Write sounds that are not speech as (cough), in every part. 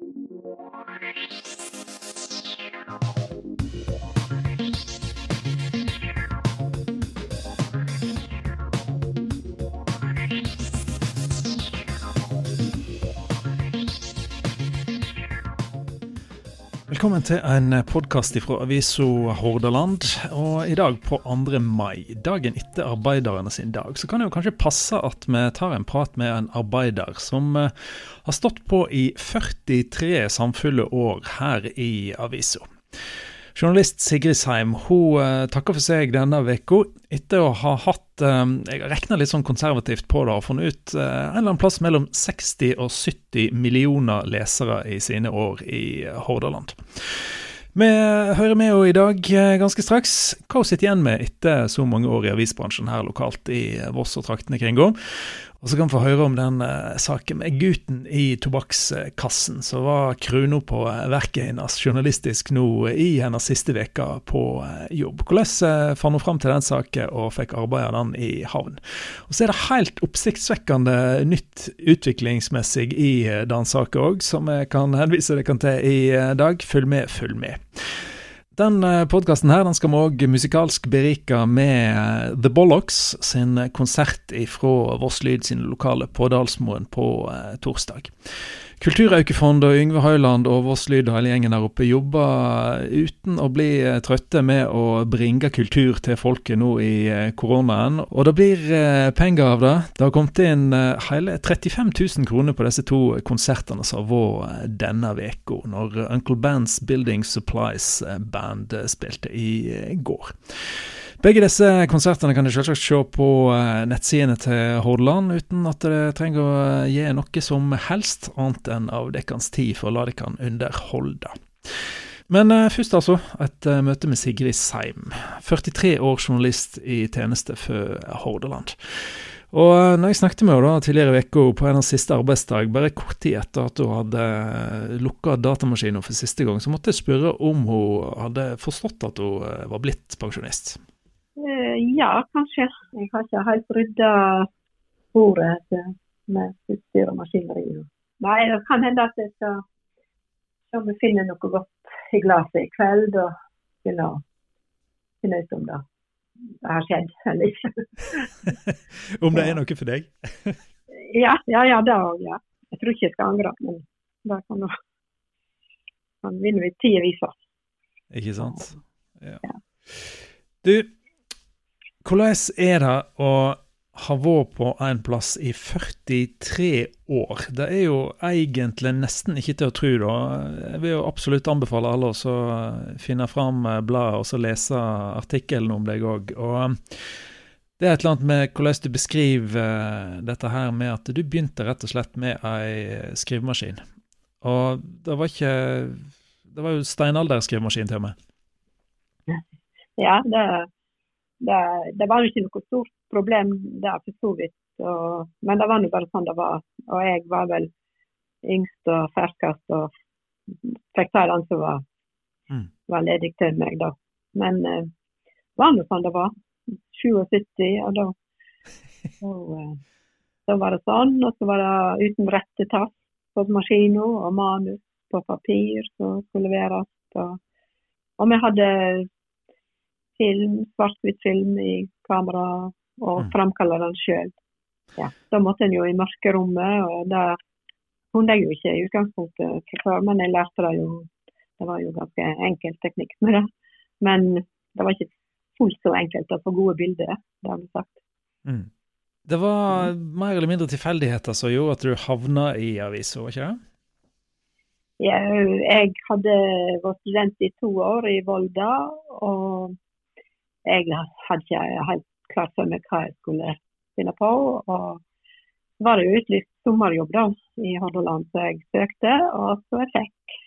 Thank you. Velkommen til en podkast fra avisa Hordaland. Og i dag på 2. mai, dagen etter arbeiderne sin dag, så kan det jo kanskje passe at vi tar en prat med en arbeider som eh, har stått på i 43 samfulle år her i avisa. Journalist Sigrid Seim hun uh, takker for seg denne uka etter å ha hatt Jeg har regna litt sånn konservativt på det og funnet ut uh, en eller annen plass mellom 60 og 70 millioner lesere i sine år i Hordaland. Vi hører med henne i dag ganske straks. Hva hun sitter igjen med etter så mange år i avisbransjen her lokalt i Voss og traktene kring henne. Og så kan vi få høre om den uh, saken med gutten i tobakkskassen, som var krona på uh, verket hennes journalistisk nå i hennes siste uke på jobb. Hvordan fant hun fram til den saken og fikk arbeidet den i havn? Og så er det helt oppsiktsvekkende nytt utviklingsmessig i den saken òg, som jeg kan henvise dere til i dag. Følg med, følg med. Den eh, podkasten her den skal vi òg musikalsk berike med eh, The Bollocks sin konsert fra Voss Lyd sin lokale på Dalsmoen på eh, torsdag. Kulturaukefond og Yngve Høiland og Voss Lyd og hele gjengen der oppe jobber uten å bli eh, trøtte med å bringe kultur til folket nå i eh, koronaen. Og det blir eh, penger av det. Det har kommet inn hele 35 000 kroner på disse to konsertene som har vært denne uka, når Uncle Bands Building Supplies Band spilte i går. Begge disse konsertene kan du selvsagt se på eh, nettsidene til Hordaland, uten at det trenger å eh, gi noe som helst annet enn av dekkans tid for å la dere underholde. Men eh, først altså, et møte med Sigrid Seim, 43 år journalist i tjeneste for Hordaland. Og når jeg snakket med henne tidligere i uka på hennes siste arbeidsdag, bare kort tid etter at hun hadde lukka datamaskinen for siste gang, så måtte jeg spørre om hun hadde forstått at hun var blitt pensjonist. Eh, ja, kanskje. Jeg har ikke helt rydda bordet med utstyr og maskineri. Nei, det kan hende at jeg skal se om jeg finner noe godt i glasset i kveld. og finne, finne ut om det, det har skjedd eller ikke. (laughs) om det er noe for deg? (laughs) ja, ja, ja, det òg. Ja. Jeg tror ikke jeg skal angre, men det kan kan vinne vi tida vise. Ikke sant. Ja. ja. Du, hvordan er det å ha vært på en plass i 43 år? Det er jo egentlig nesten ikke til å tro, da. Jeg vil jo absolutt anbefale alle å finne fram bladet og så lese artikkelen om deg òg. Og det er et eller annet med hvordan du beskriver dette her med at du begynte rett og slett med ei skrivemaskin. Og det var ikke Det var jo steinalderskrivemaskin til og med. Ja, det det, det var ikke noe stort problem der, for så vidt. Og, men det var nå bare sånn det var. Og jeg var vel yngst og ferskest og fikk ta den som var, mm. var, ledig til meg da. Men eh, det var nå sånn det var. 77, og da, (laughs) så, eh, var det sånn. Og så var det uten rettetass på maskina og manus på papir som skulle leveres. Og, og vi hadde film, svart-hvitt-film i kamera og mm. framkalle den sjøl. Ja, da måtte en jo i mørkerommet, og det kunne jeg jo ikke i utgangspunktet før, men jeg lærte det jo. Det var jo ganske enkel teknikk med det. Men det var ikke fullt så enkelt å få gode bilder, det har vi sagt. Mm. Det var mer eller mindre tilfeldigheter som gjorde at du havna i avisa, var ikke det? Ja, jeg hadde vært student i to år i Volda, og jeg hadde ikke helt klart for meg hva jeg skulle finne på. Og så var det utlyst sommerjobb da, i Hordaland, så jeg søkte, og så jeg fikk.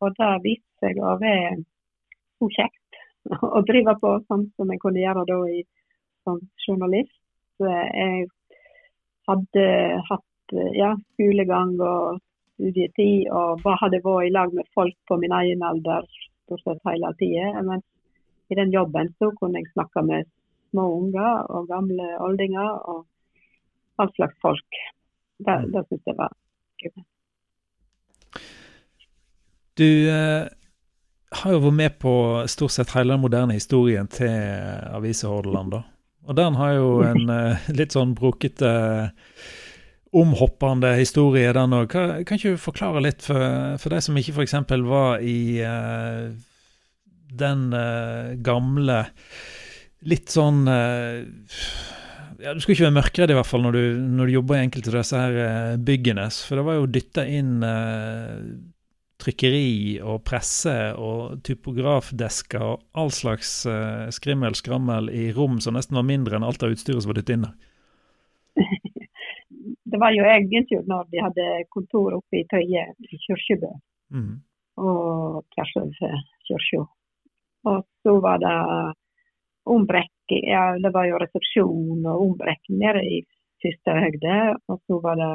Og det viste seg å være så kjekt (laughs) å drive på sånn som jeg kunne gjøre da i, som journalist. Så jeg hadde hatt ja, skolegang og studietid og hadde vært i lag med folk på min egen alder stort sett hele tida. Mens i den jobben så kunne jeg snakke med små unger og gamle oldinger og all slags folk. Det, mm. det syns jeg var gøy. Du eh, har jo vært med på stort sett hele den moderne historien til Avisa Hordaland, da. Og den har jo en eh, litt sånn brokete, omhoppende historie, den òg. Kan, kan ikke du forklare litt for, for de som ikke f.eks. var i eh, den uh, gamle litt sånn eh, ja, Du skulle ikke være mørkredd i hvert fall når du, når du jobber i enkelte av disse her eh, byggene. For det var jo dytta inn trykkeri og presse og typografdesker og all slags uh, skrimmel skrammel i rom som nesten var mindre enn alt av utstyret som var dyttet inn der. (laughs) Det var jo egentlig når de hadde kontor oppe i Tøye i Kyrkjebø mm. og tvers over kirka. Og så var det ombrekking ja, det var jo resepsjon og ombrekking nede i første høgde. Og så var det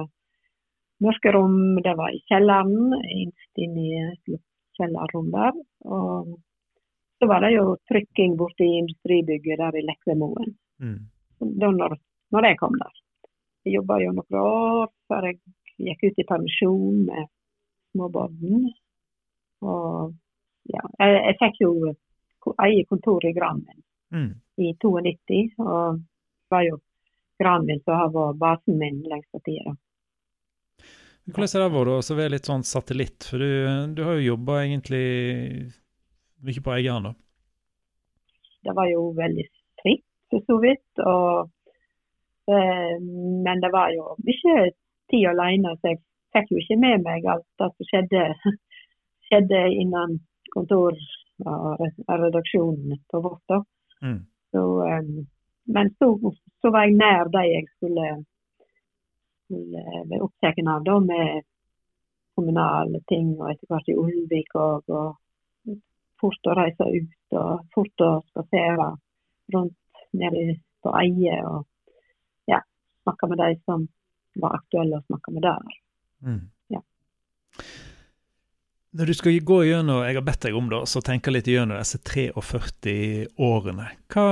mørke rom. Det var i kjelleren, innst inn i et kjellerrom der. Og så var det jo trykking borte i industribygget der i Lekvemoen. Mm. Da når, når, jeg kom der. Jeg jobba jo noen år før jeg gikk ut i permisjon med småbarn. Og ja, jeg, jeg fikk jo eget kontor i Granvin mm. i 92. Og det var jo Granvin som har vært basen min lengst av tida. Hvordan har det vært å være litt sånn satellitt? For du, du har jo jobba egentlig mye på egen hånd, da? Det var jo veldig fritt, for så vidt. Og, eh, men det var jo mye tid alene, så jeg fikk jo ikke med meg alt det som skjedde, (laughs) skjedde innan kontor og redaksjonen på vårt. da. Mm. Så, um, men så, så, var jeg nær de jeg skulle skulle være opptatt av, da, med kommunale ting og etter hvert i Ulvik og, og fort å reise ut og fort å spasere rundt nede på Eie og ja, snakke med de som var aktuelle å snakke med der. Mm. Ja. Når du skal gå gjennom, jeg har bedt deg om det, så tenke litt gjennom disse 43 årene. Hva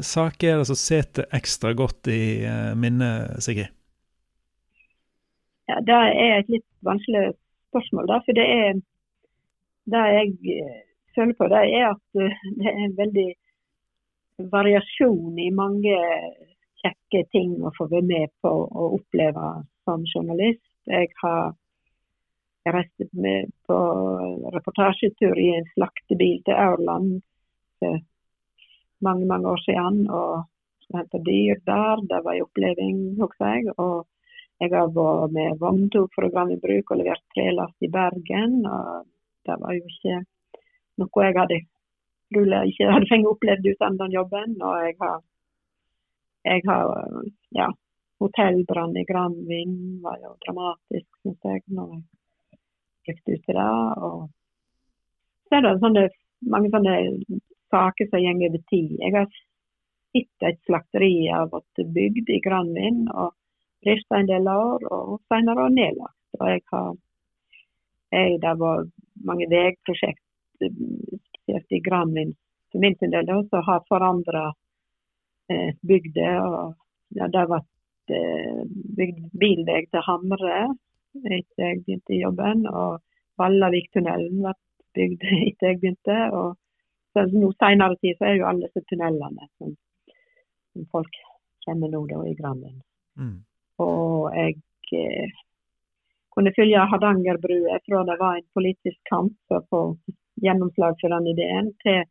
saker er det som sitter ekstra godt i eh, minnet, Sigrid? Ja, Det er et litt vanskelig spørsmål. Da, for det er det jeg eh, føler på, det er at eh, det er en veldig variasjon i mange kjekke ting å få være med på å oppleve som journalist. Jeg har reist med på reportasjetur i en slaktebil til Aurland for mange mange år siden. og skulle hente dyr der. Det var en oppleving, husker jeg. og jeg har vært med vogntogprogram i bruk og levert trelast i Bergen. og Det var jo ikke noe jeg hadde trolig ikke hadde fengt opplevd uten den jobben. Og jeg har, jeg har ja, hotellbrann i Granvin var jo dramatisk, syns jeg, når jeg gikk ut til det. Og så er det sånne, mange sånne saker som går over tid. Jeg har sett et slakteri har blitt bygd i Granvin. og drifta en del år, og senere nedlagt. Og jeg har jeg, Det var mange veiprosjekt, spesielt i Granvin for min del, som har forandra eh, bygda. Ja, det ble eh, bygd bilvei til Hamre etter jeg begynte i jobben. Og Vallaviktunnelen ble bygd (laughs) etter jeg begynte. og så nå Senere tid så er jo alle disse tunnelene som, som folk kjenner nå da, i Granvin. Mm. Og jeg eh, kunne følge Hardangerbrua fra det var en politisk kamp for å få gjennomslag for den ideen, til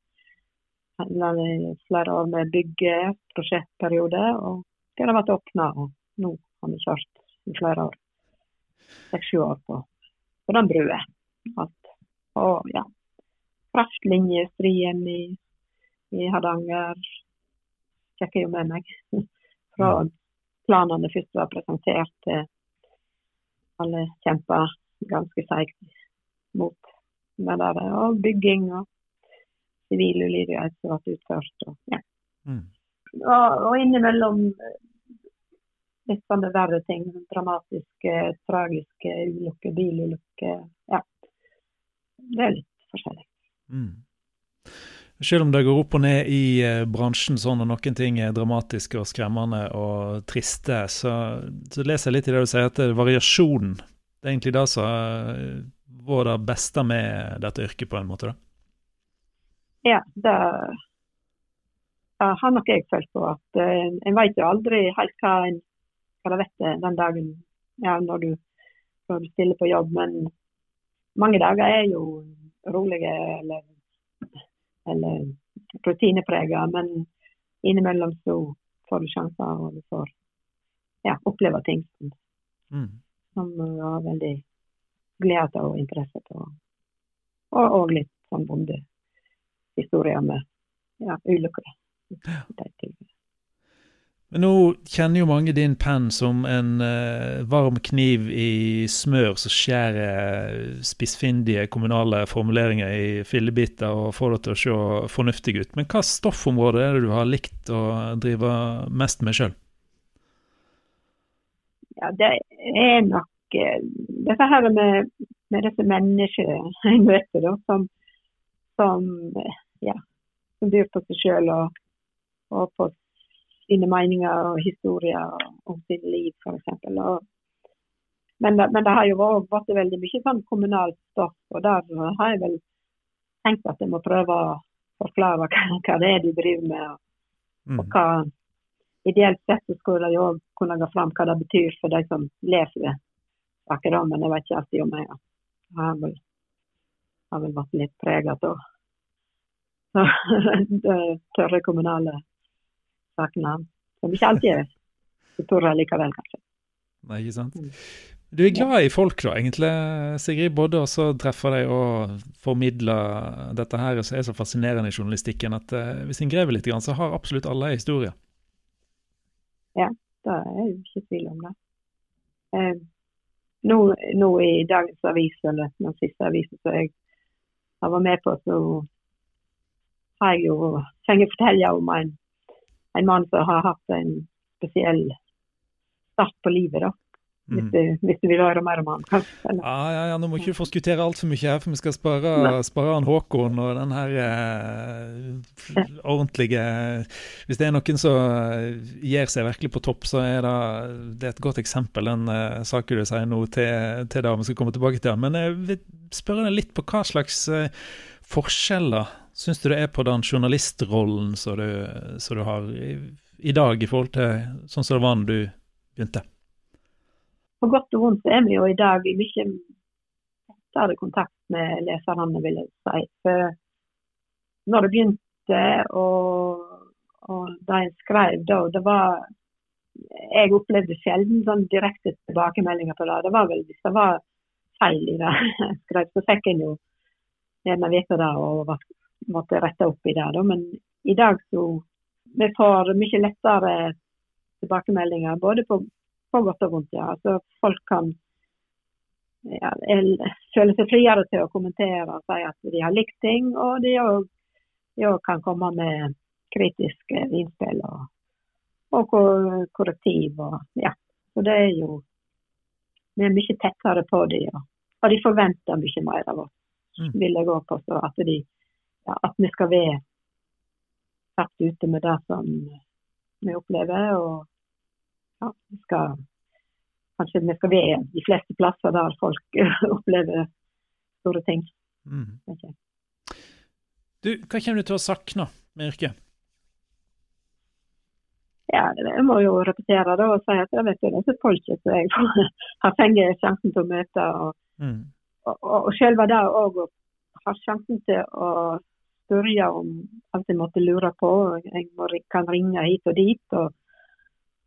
flere år med bygge, prosjektperiode. Og det har vært åpna, og nå har vi kjørt i flere år. Seks-sju år på, på den brua. Og ja, kraftlinjestrien i, i Hardanger sjekker jo med meg. (laughs) Fra mm planene først var presentert til alle kjempa ganske seigt mot med det. Og bygging og sivil ulydighet som ble utført. Og, ja. mm. og, og innimellom litt sånne verre ting. Dramatiske, tragiske ulykker, bilulykker. Ja. Det er litt forskjellig. Mm. Selv om det går opp og ned i eh, bransjen sånn, og noen ting er dramatiske og skremmende og triste, så, så leser jeg litt i det du sier, at variasjonen Det er egentlig det som var det beste med dette yrket, på en måte? da? Ja, det har nok jeg følt på. at En, En vet jo aldri helt hva, en, det vet den dagen ja, når, du, når du stiller på jobb. Men mange dager er jo rolige eller, eller rutineprega. Men innimellom så får du sjanser, og du får ja, oppleve ting som, mm. som du har veldig glede og interesse på. Og, og litt sånn bondehistorier med ja, ulykker. Men nå kjenner jo mange din penn som en uh, varm kniv i smør som skjærer spissfindige kommunale formuleringer i fillebiter og får det til å se fornuftig ut. Men hva stoffområde er det du har likt å drive mest med sjøl? Ja, det er nok uh, dette her med, med disse menneskene jeg møter, da, som, som, ja, som byr på seg sjøl og, og på sine meninger og historier om sitt liv, f.eks. Men, men det har jo vært veldig mye sånn kommunalt stoff, og der har jeg vel tenkt at jeg må prøve å forklare hva, (laughs) hva det er de driver med. Og, mm. og hva Ideelt sett skulle de òg kunne gå fram hva det betyr for de som leser. Saker om, men jeg vet ikke alltid om jeg har vel, har vel vært litt preget (laughs) av tørre kommunale sakene. Som ikke alltid er så tørre likevel, kanskje. Nei, ikke sant. Mm. Du er glad i folk, da, egentlig, Sigrid. Både å treffe deg og formidle dette her som er så fascinerende i journalistikken, at uh, hvis en graver litt, så har absolutt alle en historie. Ja, det er jo ikke tvil om det. Eh, nå, nå, i dagens avis, eller den siste avisen som jeg har vært med på, så har jeg jo fått fortelle om en en mann som har hatt en spesiell start på livet. da. Hvis mm. du, hvis du, vil høre mer om han, kanskje. Ja, ja, ja, Nå må ikke du forskuttere altfor mye her, for vi skal spare, spare han Håkon og den her eh, ordentlige Hvis det er noen som gir seg virkelig på topp, så er det, det er et godt eksempel, den eh, saken du sier nå, til, til det vi skal komme tilbake til. Men jeg vil spørre deg litt på hva slags eh, forskjeller syns du det er på den journalistrollen som du, som du har i, i, dag, i forhold til sånn som det var da du begynte? På godt og vondt er vi jo i dag i mye tettere kontakt med leserne, vil jeg si. For når det begynte, og, og da jeg skrev da, det var Jeg opplevde sjelden sånn direkte tilbakemeldinger på det. Det var vel hvis det var feil i det jeg skrev, så fikk en jo gjerne vite det og måtte rette opp i det. Da. Men i dag så vi får mye lettere tilbakemeldinger, både på, på godt og vondt. Ja. Altså, folk kan ja, føle seg friere til å kommentere og si at de har likt ting. Og de òg kan komme med kritiske innspill og, og korrektiv. Og, ja. Så det er jo Vi er mye tettere på dem, og, og de forventer mye mer av oss, mm. vil jeg òg påstå. At de ja, at vi skal være satt ute med det som vi opplever. Og ja, vi skal kanskje vi skal være de fleste plasser der folk (laughs) opplever store ting. Mm. Du, hva kommer du til å sakne med yrket? Ja, Jeg må jo repetere det og si at jeg vet jo disse folket som jeg (laughs) har fått sjansen til å møte. Og, mm. og, og, og selve det òg å ha sjansen til å spørre om alt jeg måtte lure på. Jeg kan ringe hit og dit og,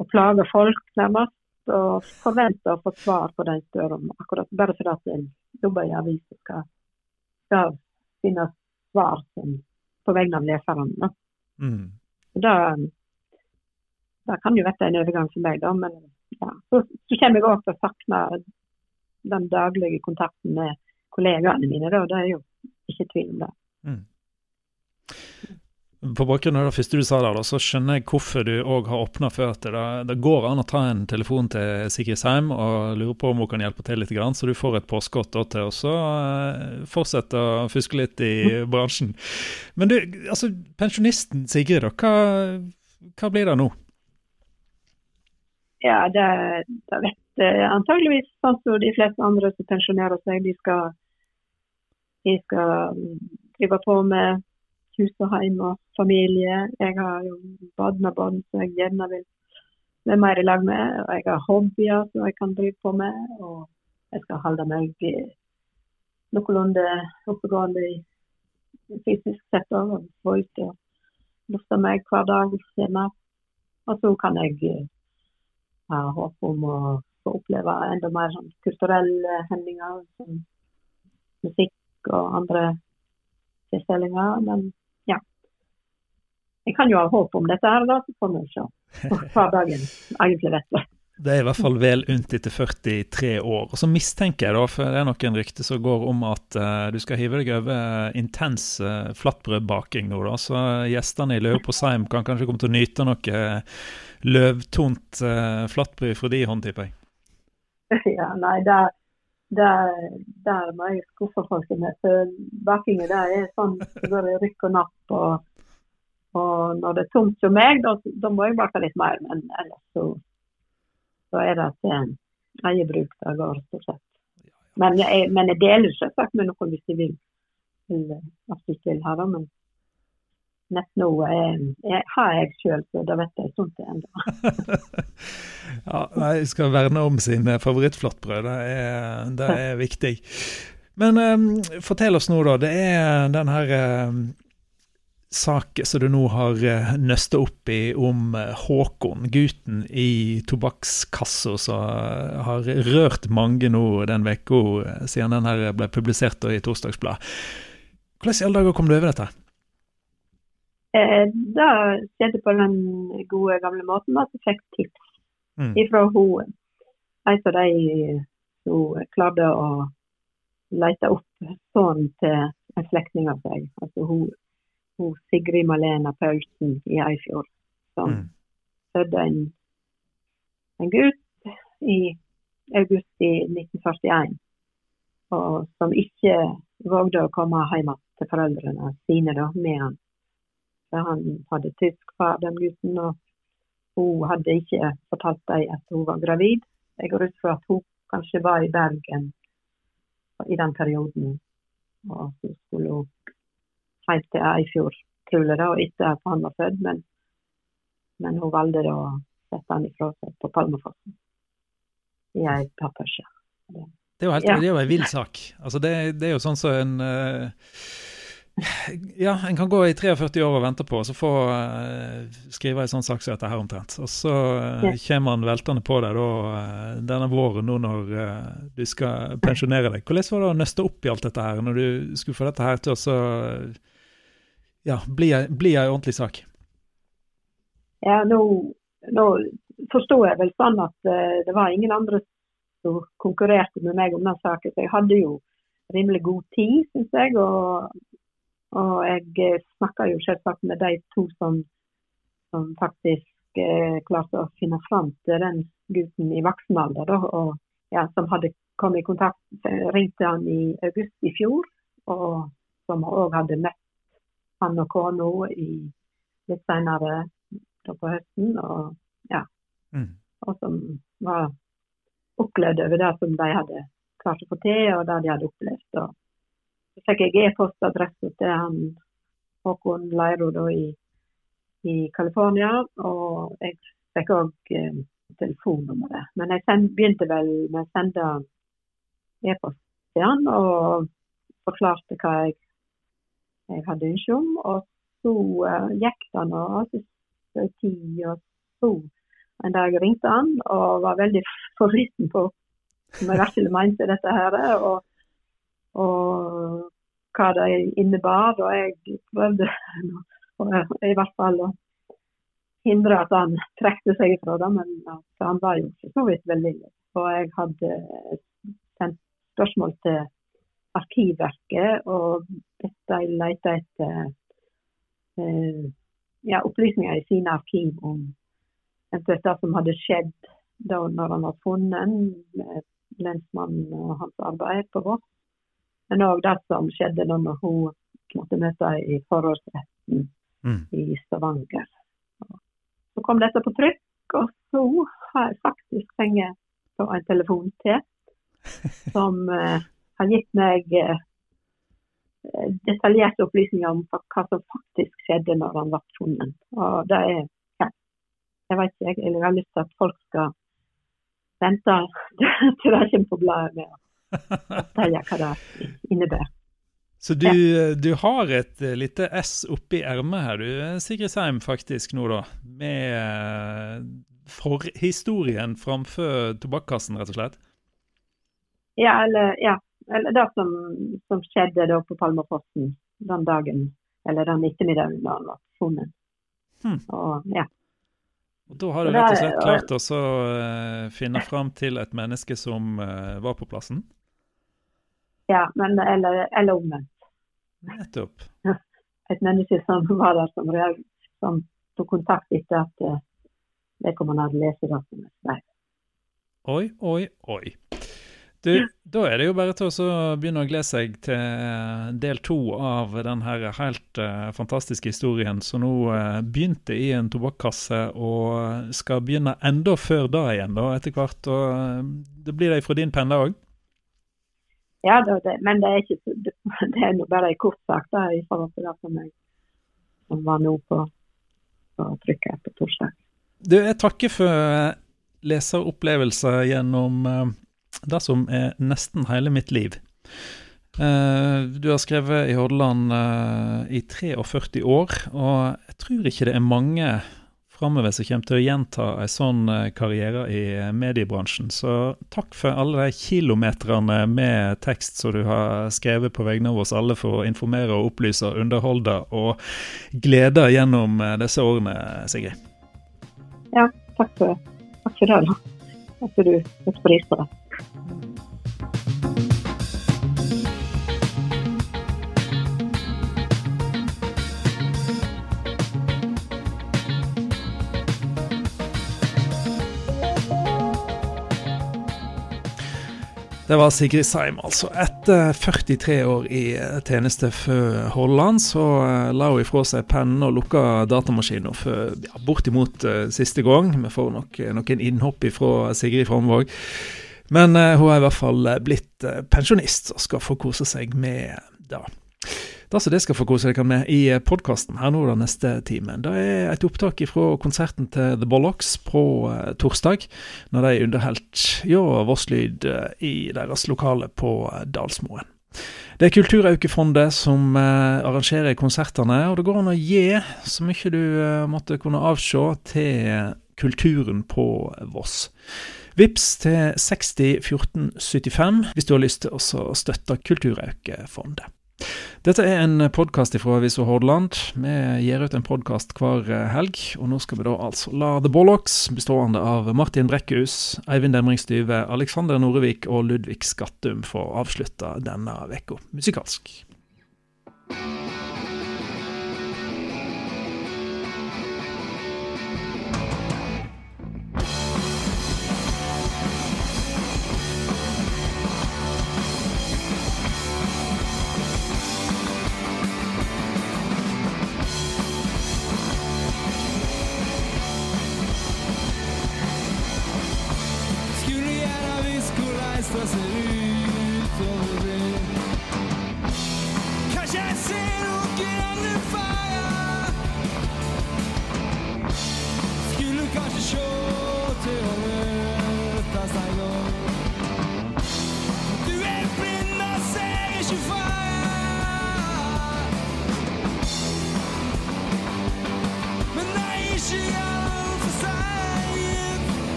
og plage folk, nærmest. Og forvente å få svar på det jeg spør om. akkurat Bare fordi at en jobber i avisa skal, skal finne svar som, på vegne av leserne. Mm. Da, da kan jo være en overgang for meg, da. Men ja. så, så kommer jeg òg til å savne den daglige kontakten med kollegaene mine. Da. Det er jo ikke tvil om det. Mm. På bakgrunn av det første du sa der, så skjønner jeg hvorfor du òg har åpna for at det, det, går an å ta en telefon til Sigrid og lure på om hun kan hjelpe til litt, så du får et påskudd til å uh, fortsette å fuske litt i bransjen. Men du, altså, pensjonisten Sigrid, hva, hva blir det nå? Ja, det, det vet antageligvis sånn som de fleste andre som pensjonerer seg. De skal de skal drive på med hus og hjem og familie. Jeg har jo barn med barn som jeg gjerne vil være mer i lag med. Og jeg har hobbyer som jeg kan drive på med. Og jeg skal holde meg noenlunde oppegående fysisk sett òg. Få ut og lufte meg hver dag. Gjerne. Og så kan jeg ha håp om å få oppleve enda mer sånn kulturelle hendinger. musikk og andre tilstelninger. Men. Jeg kan jo ha håp om dette her, da, så får vi se hva dagen egentlig vet. Det er i hvert fall vel unt etter 43 år. Og så mistenker jeg, da, for det er noen rykter som går om at uh, du skal hive deg over intens uh, flatbrødbaking nå, da. Så gjestene i Leoposheim kan kanskje komme til å nyte noe løvtont uh, flatbrød fra de hånd, tipper jeg. (laughs) Ja, nei, det, det, der må jeg skuffe folk med. For bakinga der er sånn det går i rykk og napp. Og, og når det er tomt som meg, da, da må jeg bake litt mer. Men ellers så så er det at jeg, jeg bruk det går, stort sett. Men jeg, men jeg deler selvsagt med noen hvis de vil, At de vil ha det. Men nett nå jeg, jeg, har jeg sjøl, så da vet jeg sånt ennå. (laughs) ja, jeg skal verne om sin favorittflatbrød. Det er, det er viktig. Men um, fortell oss nå, da. Det er den her um, sak som du nå har uh, nøsta opp i om uh, Håkon, gutten i tobakkskassa som uh, har rørt mange nå den uh, siden den her ble publisert i Torsdagsbladet. Hvordan i alle dager kom du over dette? Eh, det skjedde på den gode, gamle måten at jeg fikk tips mm. fra hun, en av de som klarte å lete opp sønnen til en slektning av seg. Altså hun hun Sigrid Malena Paulsen i Eifjord, som mm. fødte en, en gutt i august i 1941. Og som ikke vågde å komme hjem til foreldrene sine da, med han. For han hadde tysk far, den gutten, og hun hadde ikke fortalt dem at hun var gravid. Jeg går ut fra at hun kanskje var i Bergen i den perioden. Og så skulle hun helt til i fjor, trolig, da, og etter at han var født. Men, men hun valgte da å sette han ifra seg på Palmafossen i ei pappersje. Det er jo helt, ja. det er jo en vill sak. Altså det, det, er jo sånn som så en uh, Ja, en kan gå i 43 år og vente på, og så få uh, skrive en sånn sak som dette her omtrent. Og så uh, kommer han veltende på deg da denne våren, nå når du skal pensjonere deg. Hvordan var det å nøste opp i alt dette her, når du skulle få dette her til å så ja, bli, bli ei ordentlig sak? Ja, nå, nå forsto jeg vel sånn at uh, det var ingen andre som konkurrerte med meg om den saken. Så jeg hadde jo rimelig god tid, syns jeg. Og, og jeg eh, snakka jo selvsagt med de to som, som faktisk uh, klarte å finne fram til den gutten i voksen alder. Og ja, som hadde kommet i kontakt, ringte han i august i fjor. Og som òg hadde møtt han og kona litt senere på høsten. Og, ja. mm. og som var opplevd over det som de hadde klart å få til, og det de hadde opplevd. Og så fikk jeg e-postadresse til han Håkon Leiro da, i, i California, og jeg fikk òg eh, telefonnummeret. Men jeg send, begynte vel med å sende e-post til han og forklarte hva jeg jeg hadde ønske om. Og så uh, gikk det nå tid, og så en dag ringte han og var veldig forvitten på om jeg virkelig mente dette her. Og, og hva det innebar. Og jeg prøvde (laughs) i hvert fall å hindre at han trekte seg fra det, men han var jo for så vidt velvillig. Og jeg hadde sendt spørsmål til Arkivverket og dette lete etter eh, ja, opplysninger i sine arkiv om eventuelt det som hadde skjedd da når han var funnet, med lensmannen og hans arbeid på Voss. Men òg det som skjedde da når hun måtte møte i forhåndsretten mm. i Stavanger. Så kom dette på trykk, og så har jeg faktisk fått en telefon til som eh, har gitt meg eh, eh, detaljerte opplysninger om hva som faktisk skjedde når han ble funnet. Og det er, ja, jeg vet ikke, jeg, har lyst til at folk skal vente (laughs) til det kommer på bladet med å fortelle hva det innebærer. Så du, du, har et lite S oppi ermet her, du Sigrid Seim, faktisk nå, da. Med forhistorien framfor tobakkassen, rett og slett? Ja, eller, ja. Eller det som, som, skjedde da på Palmafossen den dagen, eller den ettermiddagen da han var funnet. Hmm. Og, ja. og da har du rett og slett klart å uh, finne fram til et menneske som uh, var på plassen? Ja, men, eller, eller omvendt. Nettopp. (laughs) Et menneske som var der som, som tok kontakt etter at uh, vedkommende hadde lest det. Oi, oi, oi. Du, da er det jo bare til å begynne å glede seg til del to av den her helt uh, fantastiske historien som nå uh, begynte i en tobakkasse og skal begynne enda før da igjen, da, etter hvert. Og uh, det blir det fra din penn, òg? Ja, det, det, men det er ikke (laughs) det er bare en kort sak da, i forhold til det som, jeg, som var nå på, på trykket på torsdag. Du, jeg takker for leseropplevelser gjennom det som er nesten hele mitt liv. Uh, du har skrevet i Hordaland uh, i 43 år, og jeg tror ikke det er mange framover som kommer til å gjenta en sånn uh, karriere i mediebransjen. Så takk for alle de kilometerne med tekst som du har skrevet på vegne av oss alle for å informere og opplyse, underholde og glede gjennom disse årene, Sigrid. Ja, takk for, takk for det. da. Takk for du setter pris på det. Det var Sigrid Seim, altså. Etter 43 år i eh, tjeneste for Holland, så eh, la hun ifra seg pennen og lukka datamaskinen for ja, bortimot uh, siste gang. Vi får nok noen innhopp fra Sigrid Fromvåg. Men uh, hun er i hvert fall blitt uh, pensjonist og skal få kose seg med det. Det som det skal få kose dere med i podkasten her nå den neste timen, det er et opptak fra konserten til The Bollocks på uh, torsdag, når de underholdt ja, Vosslyd uh, i deres lokale på uh, Dalsmoen. Det er Kulturaukefondet som arrangerer konsertene, og det går an å gi så mye du måtte kunne avse til kulturen på Voss. Vips til 60 14 75 hvis du har lyst til å støtte Kulturaukefondet. Dette er en podkast fra Avisa Hordaland. Vi gir ut en podkast hver helg, og nå skal vi da altså la The Bollocks, bestående av Martin Brekkhus, Eivind Demringstyve, Alexander Norevik og Ludvig Skattum, få avslutta denne uka musikalsk.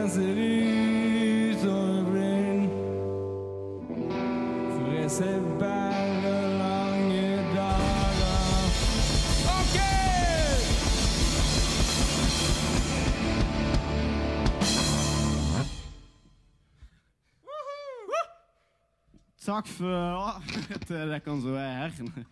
Hvordan ser ut over blind. For jeg ser bare lange dager. Takk for til (laughs) dere som er her.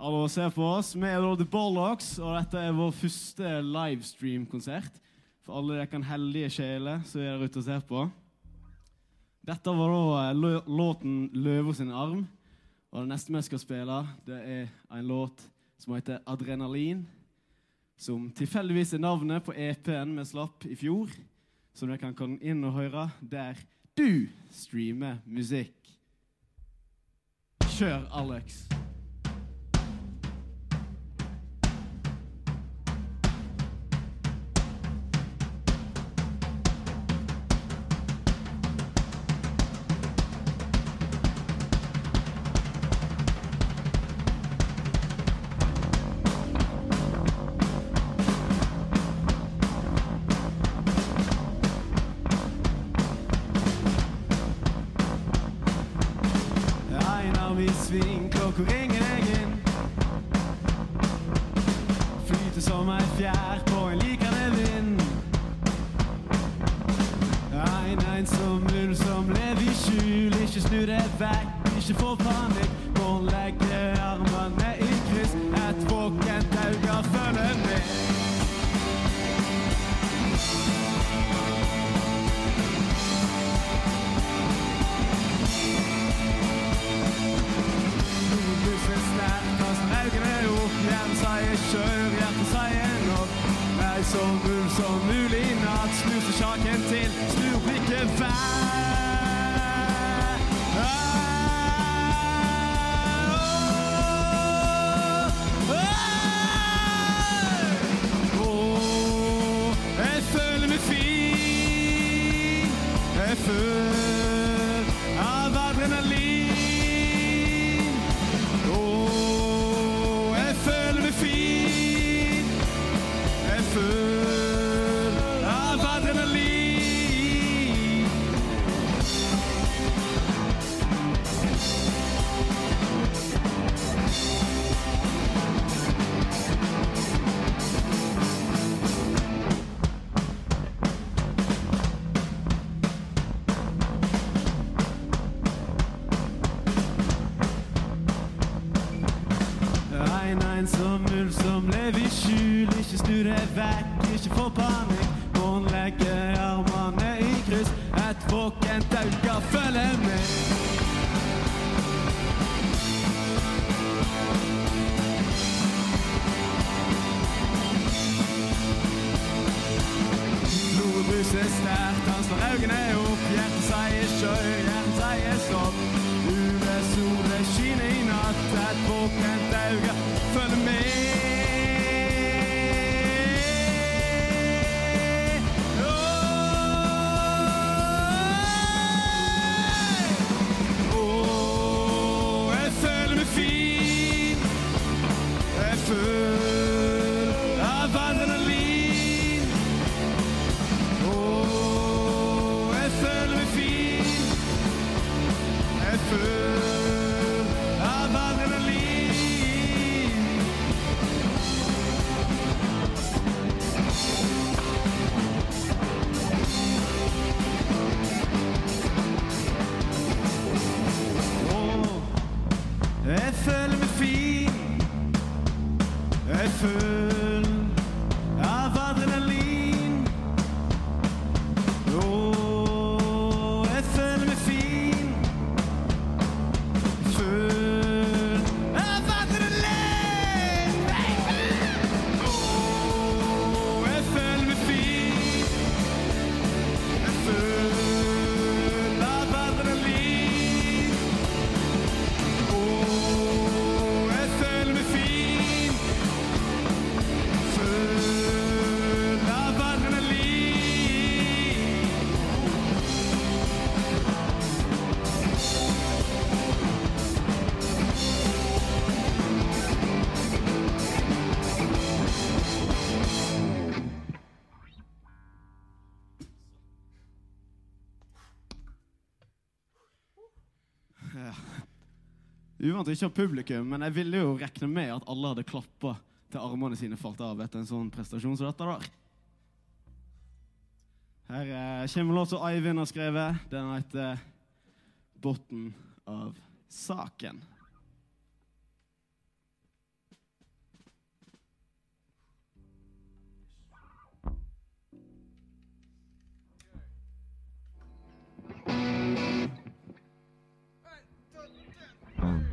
Alle ser på oss. Vi er The Bollocks, og dette er vår første livestream-konsert. For alle dere heldige sjeler som er der ute og ser på. Dette var da eh, låten 'Løva sin arm'. Og det neste vi skal spille, det er en låt som heter 'Adrenalin'. Som tilfeldigvis er navnet på EP-en vi slapp i fjor. Som dere kan komme inn og høre der du streamer musikk. Kjør, Alex. uvant ikke av publikum, men jeg ville jo regne med at alle hadde klappa til armene sine falt av etter en sånn prestasjon som dette der. Her eh, kommer låt som Eivind har skrevet. Den heter 'Botn av saken'. Mm.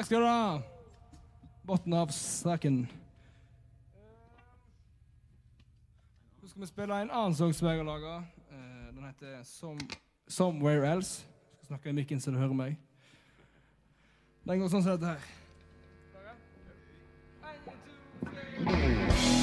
Takk skal du ha. Bunnen av saken. Nå skal vi spille en annen sang som jeg har laga. Eh, den heter Some, 'Somewhere Else'. Jeg skal snakke i mikken så du hører meg. Den går sånn som dette her. En, to, tre.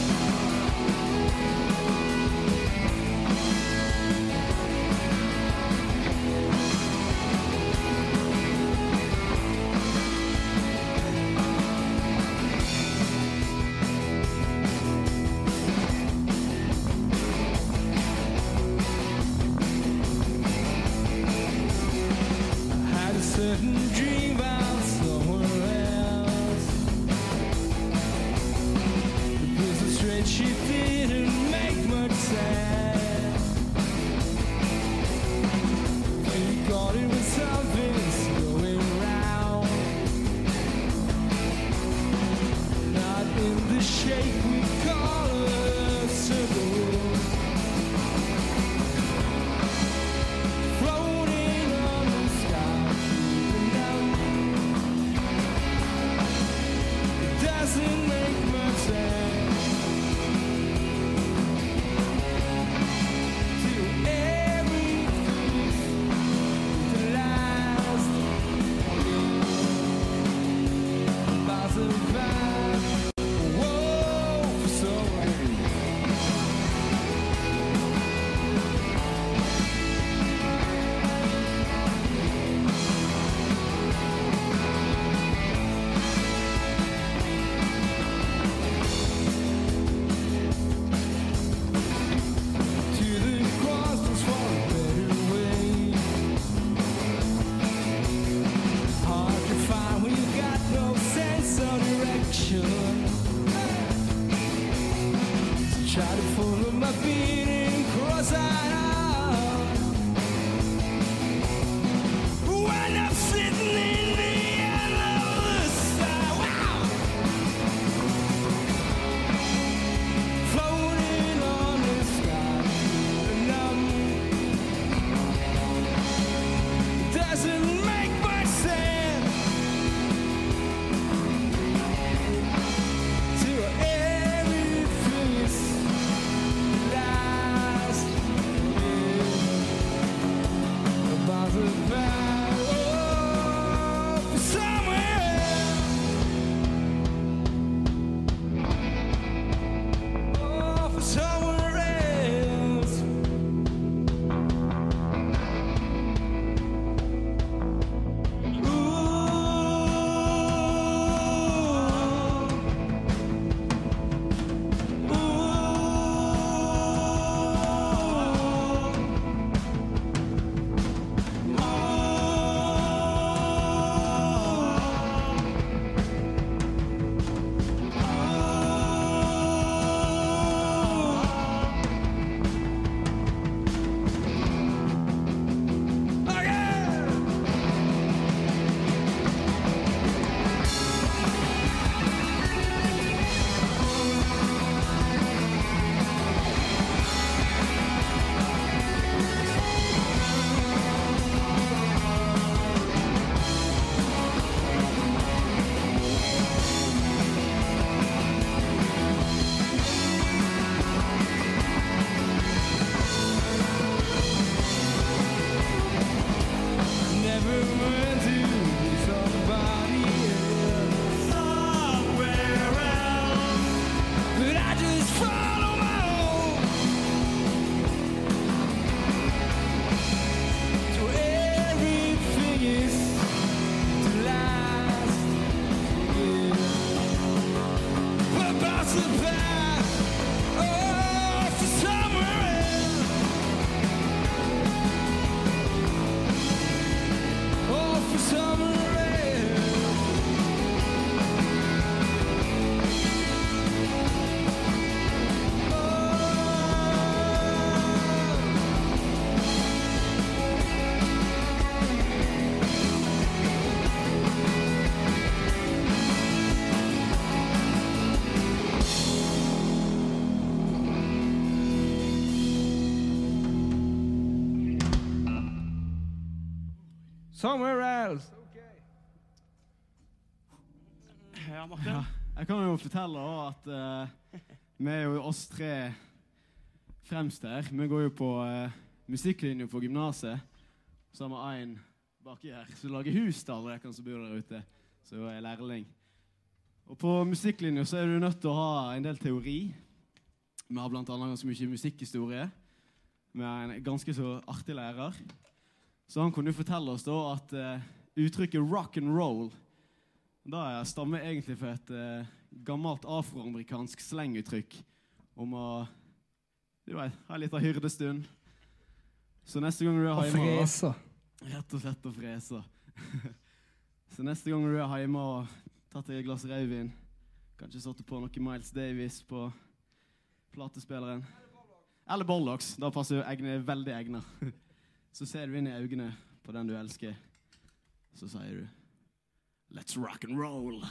Somewhere else. Ja, Martin. Ja, jeg kan jo fortelle at uh, vi er jo oss tre fremst her. Vi går jo på uh, musikklinja på gymnaset. Så har vi én baki her som lager hus til alle dere som bor der ute. Som er lærling. Og på musikklinja så er du nødt til å ha en del teori. Vi har bl.a. ganske mye musikkhistorie. Vi har en ganske så artig lærer. Så han kunne jo fortelle oss da at uh, uttrykket rock and roll da stammer egentlig fra et uh, gammelt afroamerikansk slenguttrykk om å du vet, ha en liten hyrdestund. Så neste gang du er hjemme Og frese. Rett og slett å frese. (laughs) Så neste gang du er hjemme og tatt deg et glass rødvin, kanskje satt på noe Miles Davis på platespilleren. Eller Bollocks. Da passer jo egne veldig egna. (laughs) Så ser du inn i øynene på den du elsker, så sier du Let's rock and roll.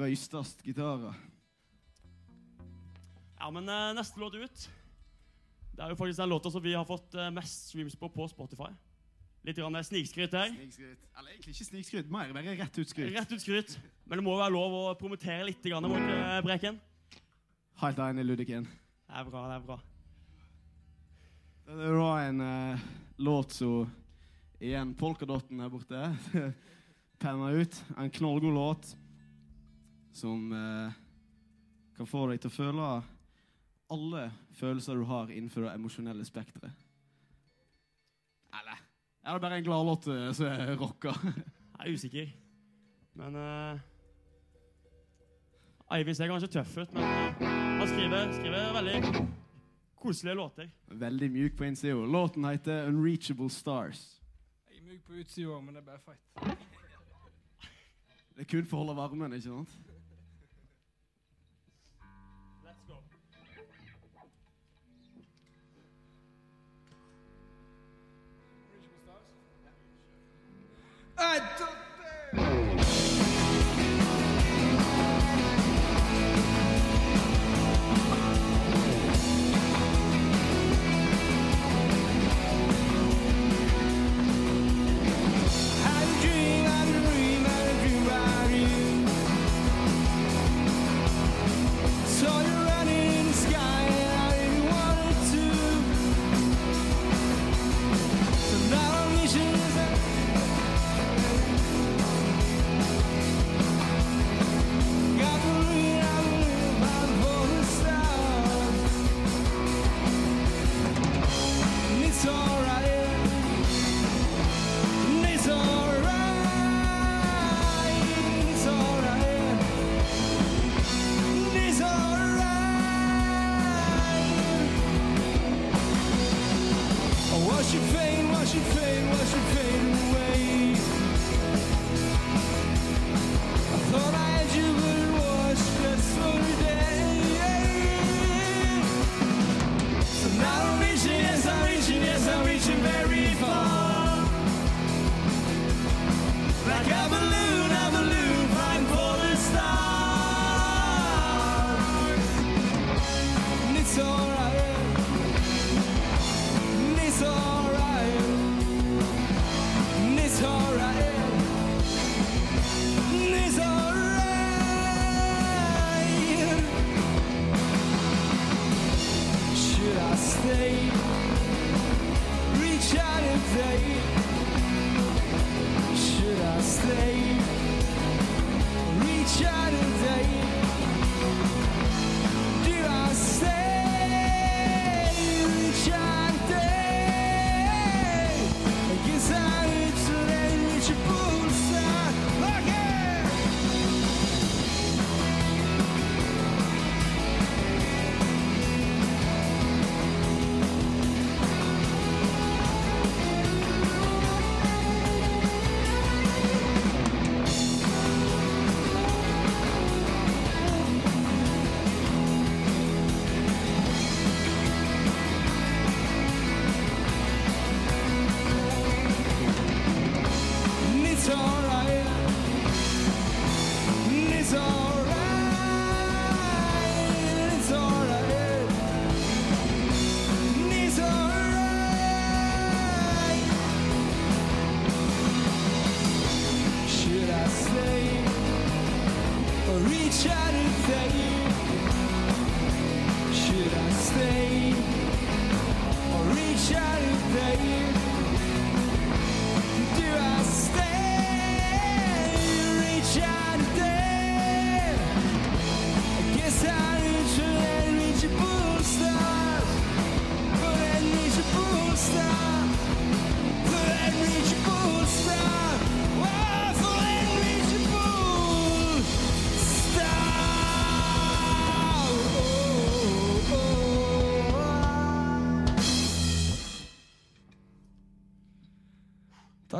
Røystes gitarer. Ja, men eh, neste låt ut Det er jo faktisk den låta som vi har fått eh, mest streams på på Spotify. Litt grann eh, snikskryt her. Snikskryt. Eller egentlig ikke snikskryt, mer bare rett ut skryt. Rett ut skryt. Men det må jo være lov å promotere litt, grann, må ikke det, Breken? Helt enig, Ludiken. Det er bra, det er bra. Det var en eh, låt som Igjen polkadotten her borte. (laughs) Penna ut. En knallgod låt som eh, kan få deg til å føle alle følelser du har innenfor det emosjonelle spekteret. Eller er det bare en gladlåt eh, som er rocka? (laughs) Jeg er usikker. Men eh, Eivind ser kanskje tøff ut, men eh, han skriver, skriver veldig koselige låter. Veldig mjuk på innsida. Låten heter 'Unreachable Stars'. Jeg er mjuk på utsida, men det er bare feit. Det er kun for å holde varmen, ikke sant?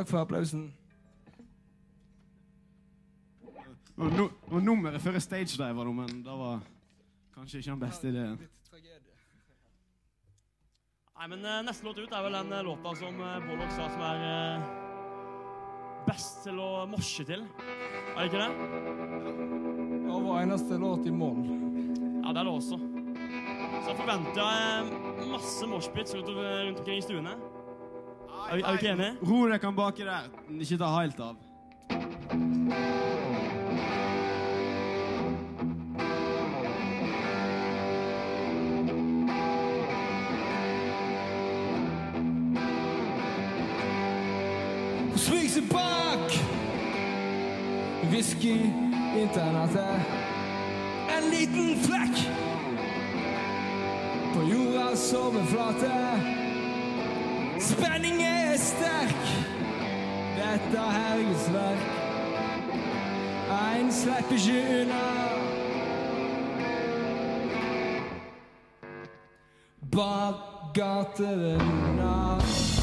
Takk for applausen. Det var, no, det var nummeret før stage diver, men det var kanskje ikke den beste ideen. Nei, men eh, Neste låt ut er vel den eh, låta som uh, Bollock sa som er eh, best til å morse til. Er det ikke det? Ja, vår eneste låt i moll. Ja, det er det også. Så jeg forventer jeg masse moshpits rundt, rundt omkring i stuene. Er vi, er vi ikke enige? Ro dere kan baki der. Ikke ta helt av. Smyg seg bak whisky-internettet. En liten flekk på jordas overflate. Spenning er sterk, dette hergesverk. Ein slipper ikke unna. Bak gatevinduene.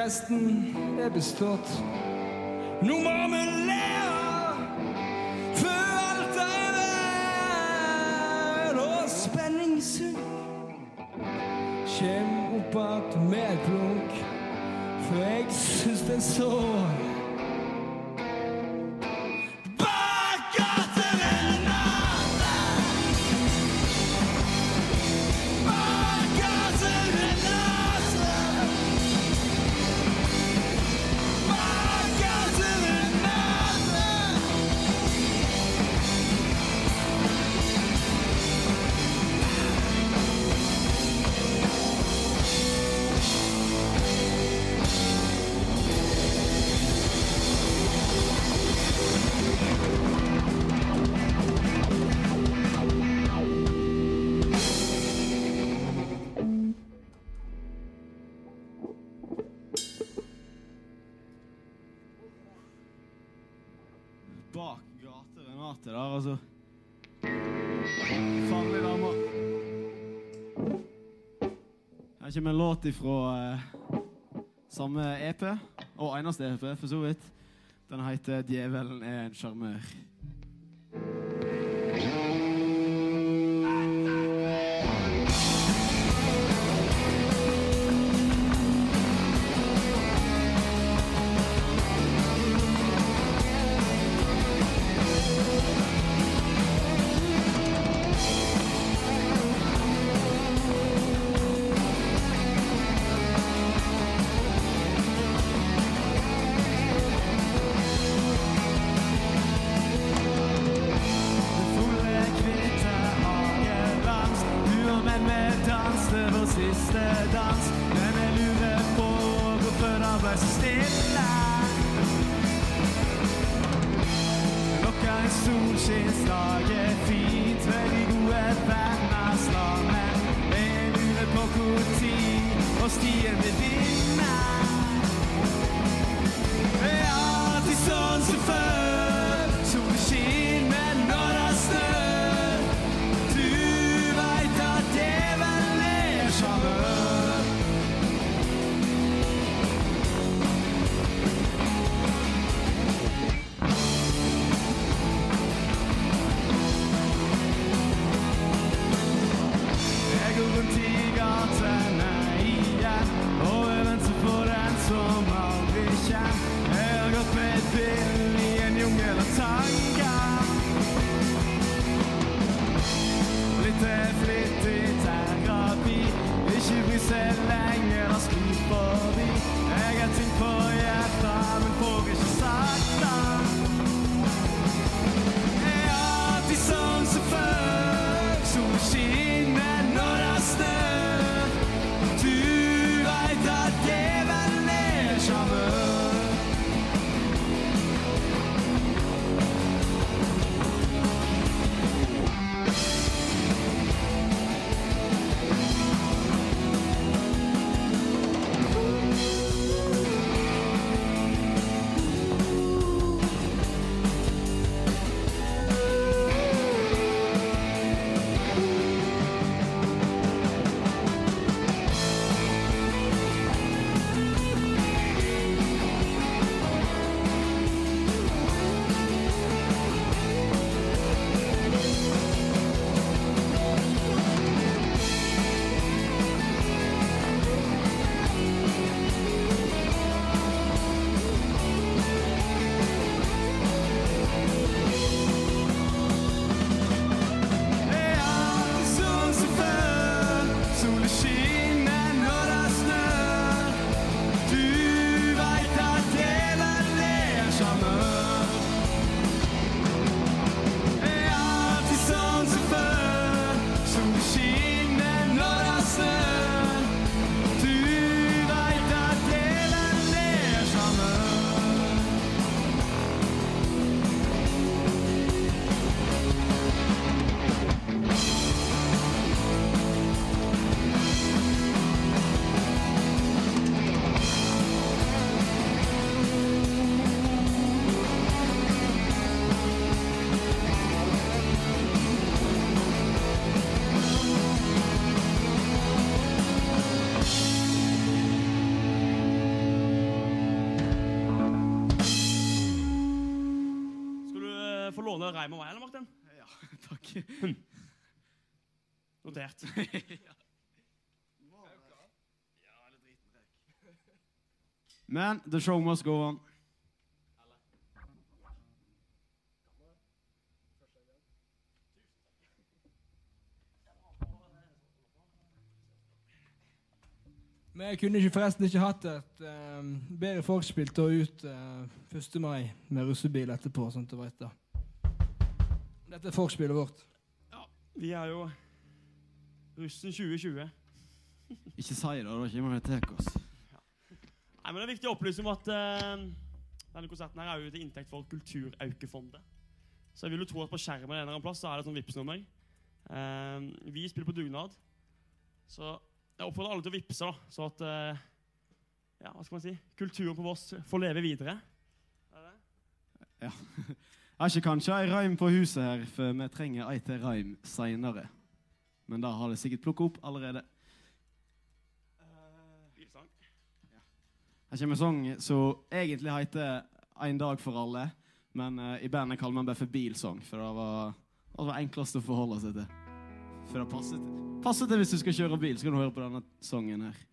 Testen er bestått. Nå må vi lære før alt er. Og spenningssug kjem opp att med et blunk. For jeg syns den sår. Her kommer en låt ifra uh, samme EP, og eneste EP, for så vidt. Den heter 'Djevelen er en sjarmør'. Dans. Men jeg lurer på hvorfor han ble så stille. Klokka i solskinnsdag er fint Veldig gode venner. Jeg lurer på hvor tid og stien blir vinne låne reim og meg, eller, Martin? Ja, (laughs) takk. Notert. (laughs) Men the show must go on. Vi kunne ikke forresten ikke hatt et eh, bedre folkspill til å ut uh, 1. mai med russebil etterpå, sånn at å vite. Dette er forspillet vårt. Ja, Vi er jo russen 2020. Ikke si det, da kommer vi til oss. Nei, men Det er viktig å opplyse om at uh, denne konserten her er jo til inntekt for Kulturaukefondet. Så jeg vil jo tro at på skjermen en eller annen plass så er det et sånn Vipps-nummer. Uh, vi spiller på dugnad, så jeg oppfordrer alle til å vippse, da, så at uh, ja, hva skal man si, kulturen på Voss får leve videre. Er det? Jeg har ikke kanskje ei rhyme på huset her, for vi trenger ei til rhyme seinere. Men da har det sikkert plukka opp allerede. Bilsang. Her kommer en sang som egentlig heter 'En dag for alle', men eh, i bandet kaller man bare for bilsang, for det var, det var enklest å forholde seg til. For det passer til, passer til hvis du skal kjøre bil, så kan du høre på denne sangen her.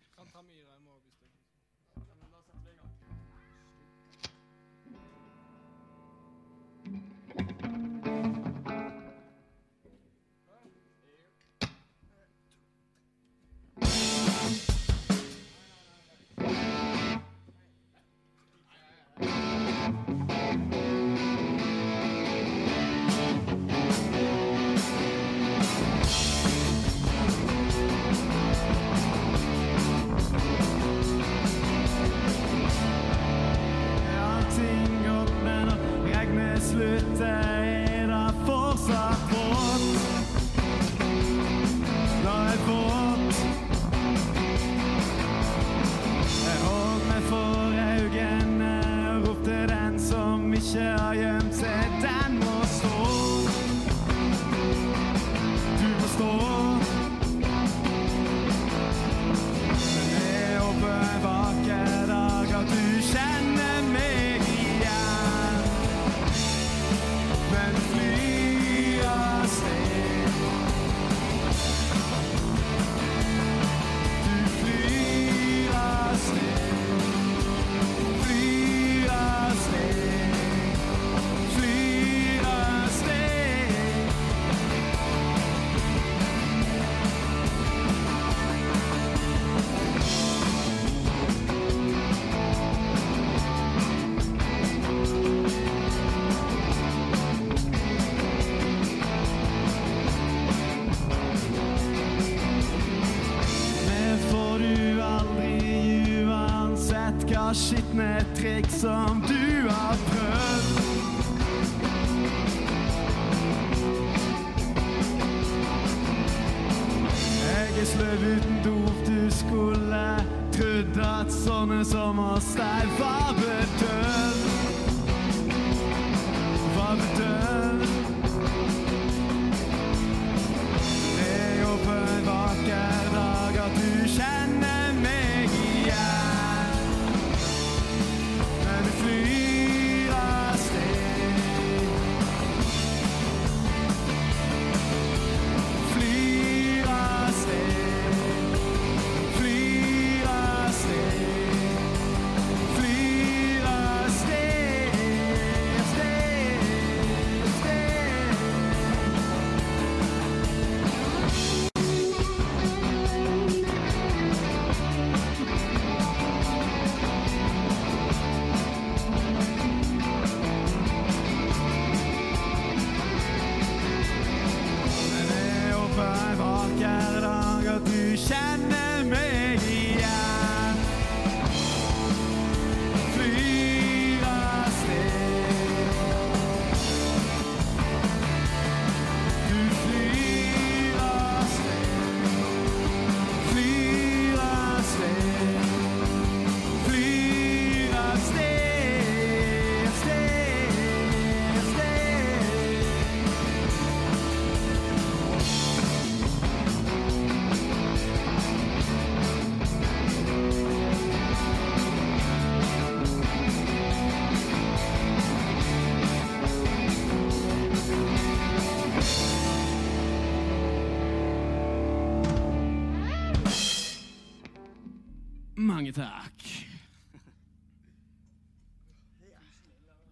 Takk.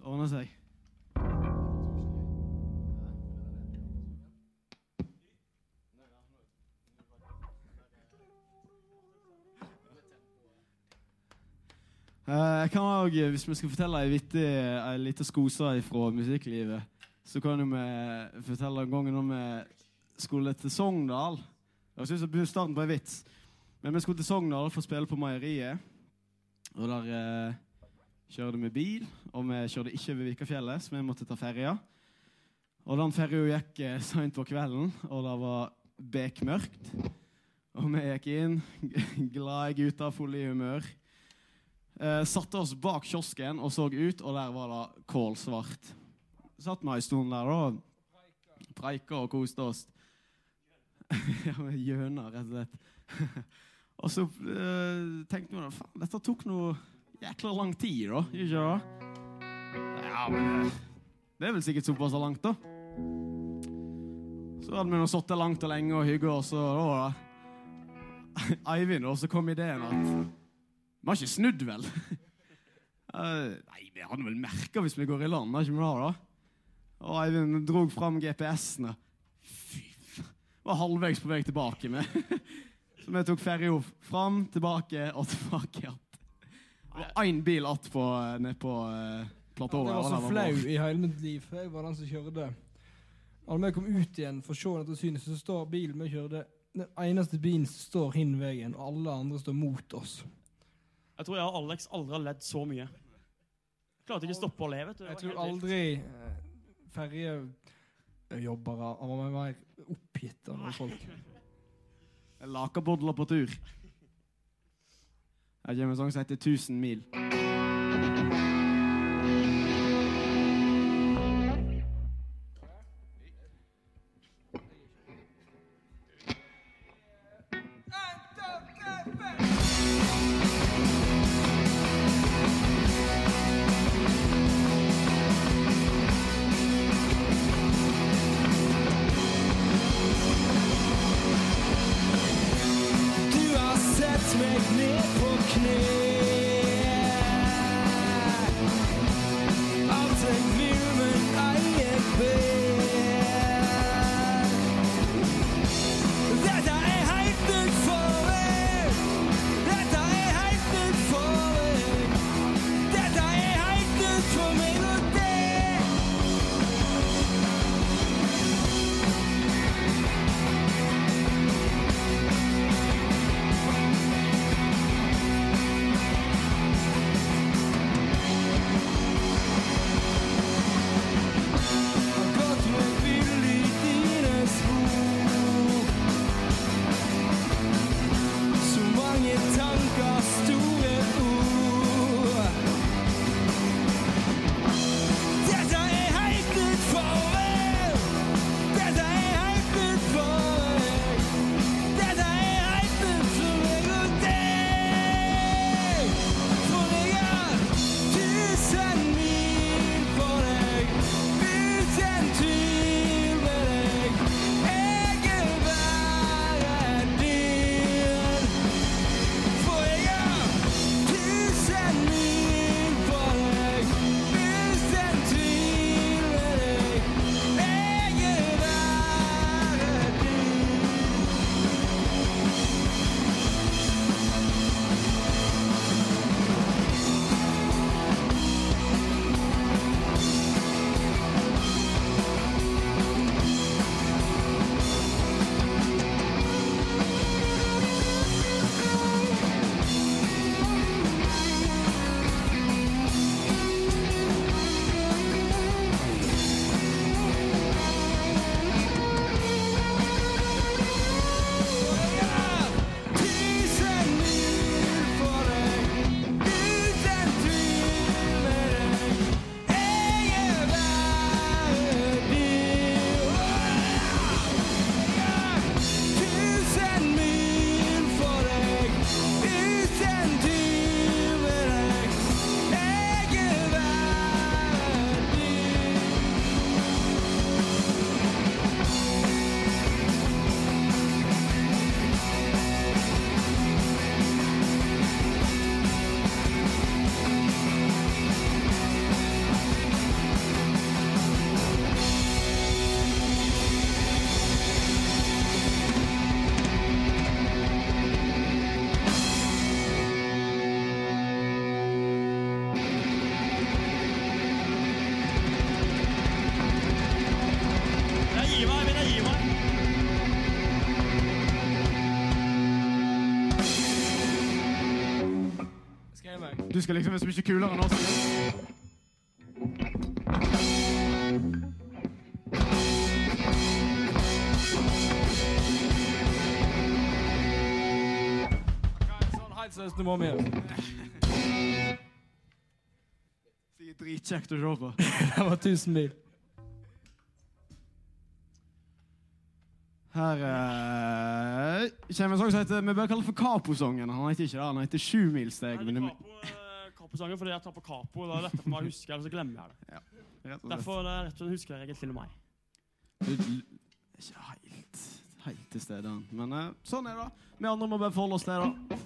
Ordner seg. Eh, Jeg kan også, Hvis vi skal fortelle ei vittig, ei lita skose fra musikklivet, så kan vi fortelle en gang når vi skulle til Sogndal. Jeg synes jeg begynner starten på en vits. Men vi skulle til Sogndal for å spille på meieriet. Og der eh, kjørte vi bil, og vi kjørte ikke over Vikafjellet, så vi måtte ta ferja. Og den ferja gikk eh, seint på kvelden, og det var bekmørkt. Og vi gikk inn, (laughs) glade gutter, fulle i humør. Eh, satte oss bak kiosken og så ut, og der var det kålsvart. Satt vi ei stund der og preika og koste oss. (laughs) ja, gjøna, rett og slett. (laughs) og så eh, tenkte vi faen, dette tok noe jækla lang tid, da. Ikke det? Ja, men eh, det er vel sikkert såpass langt, da. Så hadde vi nå sittet langt og lenge og hygga oss, og da (laughs) Eivind, og så kom ideen at Vi har ikke snudd, vel? Uh, (laughs) nei, vi hadde vel merka hvis vi går i land, da, ikke vi da? Og Eivind drog fram GPS-ene. Fy faen. Var halvveis på vei tilbake med. (laughs) Så vi tok ferja fram, tilbake og tilbake igjen. Det var én bil att på, ned på platået. Det platået. var så flau i hele mitt liv. Jeg var den som kjørte. Når vi kom ut igjen for å se dette synet, så står bilen vi kjørte den eneste bilen som står hin veien, og alle andre står mot oss. Jeg tror jeg og Alex aldri har ledd så mye. Klarte ikke å stoppe å le. vet du. Jeg tror aldri eh, ferjejobbere var mer oppgitt av folk. Lakabodler på tur. Her kommer en sang som heter 1000 mil. Du Du skal liksom være så mye kulere enn oss. Sånn må vi hjem. Sikkert dritkjekt å se på. (laughs) Det var tusen mil. Her eh, kommer en sang som heter Vi bør kalle det for Capo-sangen. Han heter ikke det, han heter Sjumilssteg. Det det, Capo-sanger fordi jeg tar på Capo. og Da er det lettere for meg å huske, eller så glemmer jeg det. rett og slett. Derfor er det rett og slett huskeregel til meg. Du du ikke helt, helt til stede. Men uh, sånn er det. Vi andre må bare forholde oss til det.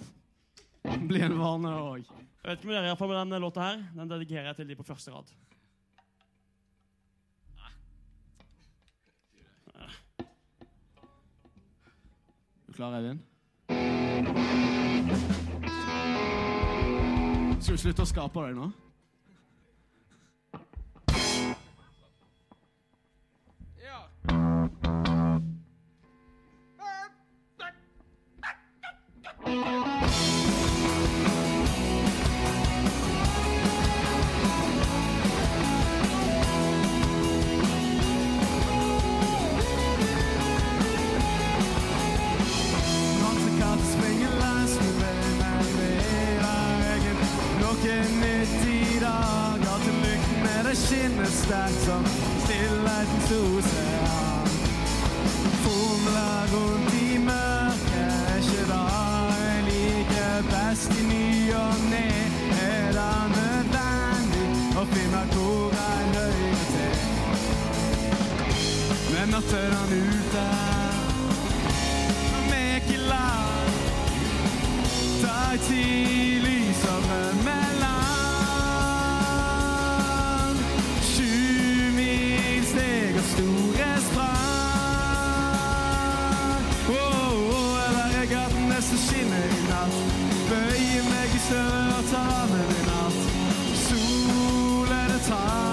Bli en vane òg. Jeg vet ikke om dere er iallfall med denne låta her. Den dedikerer jeg til de på første rad. Du klar, Eivind? Skal vi slutte å skape det nå? Nattekatt skinner sterkt som stillheten sose Fomler rundt i mørket Er ikke det jeg liker best i ny og ne. Er det nødvendig å finne hvor jeg hører til Men nattene ute. Ikke Tar Ta lysere tar med meg natt. Solen det tar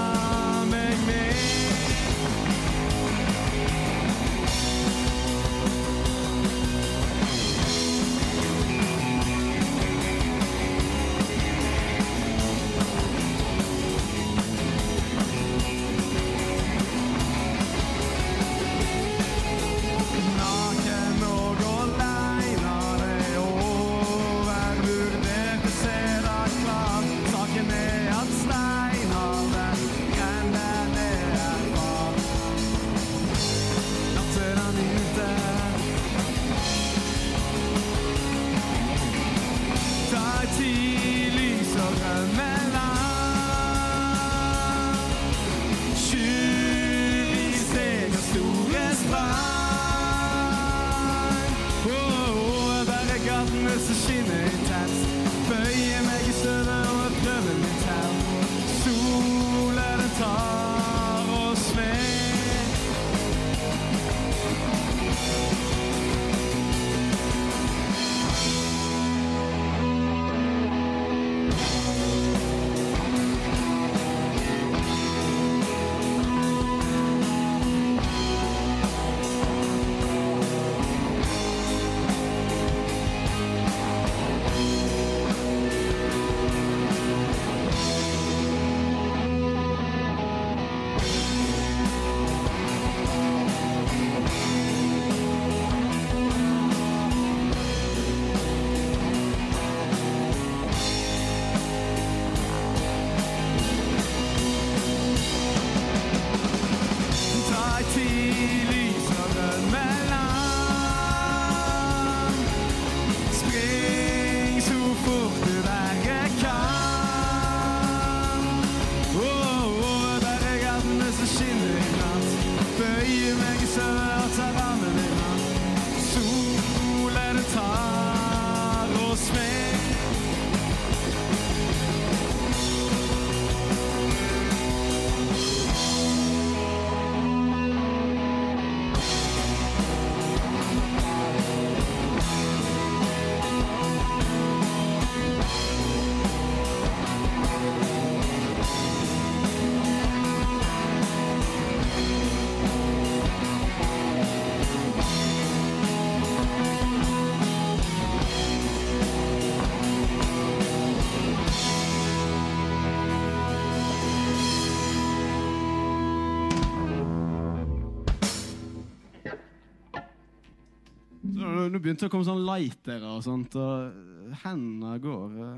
nå begynte det å komme sånn lightere og sånt, og hendene går uh,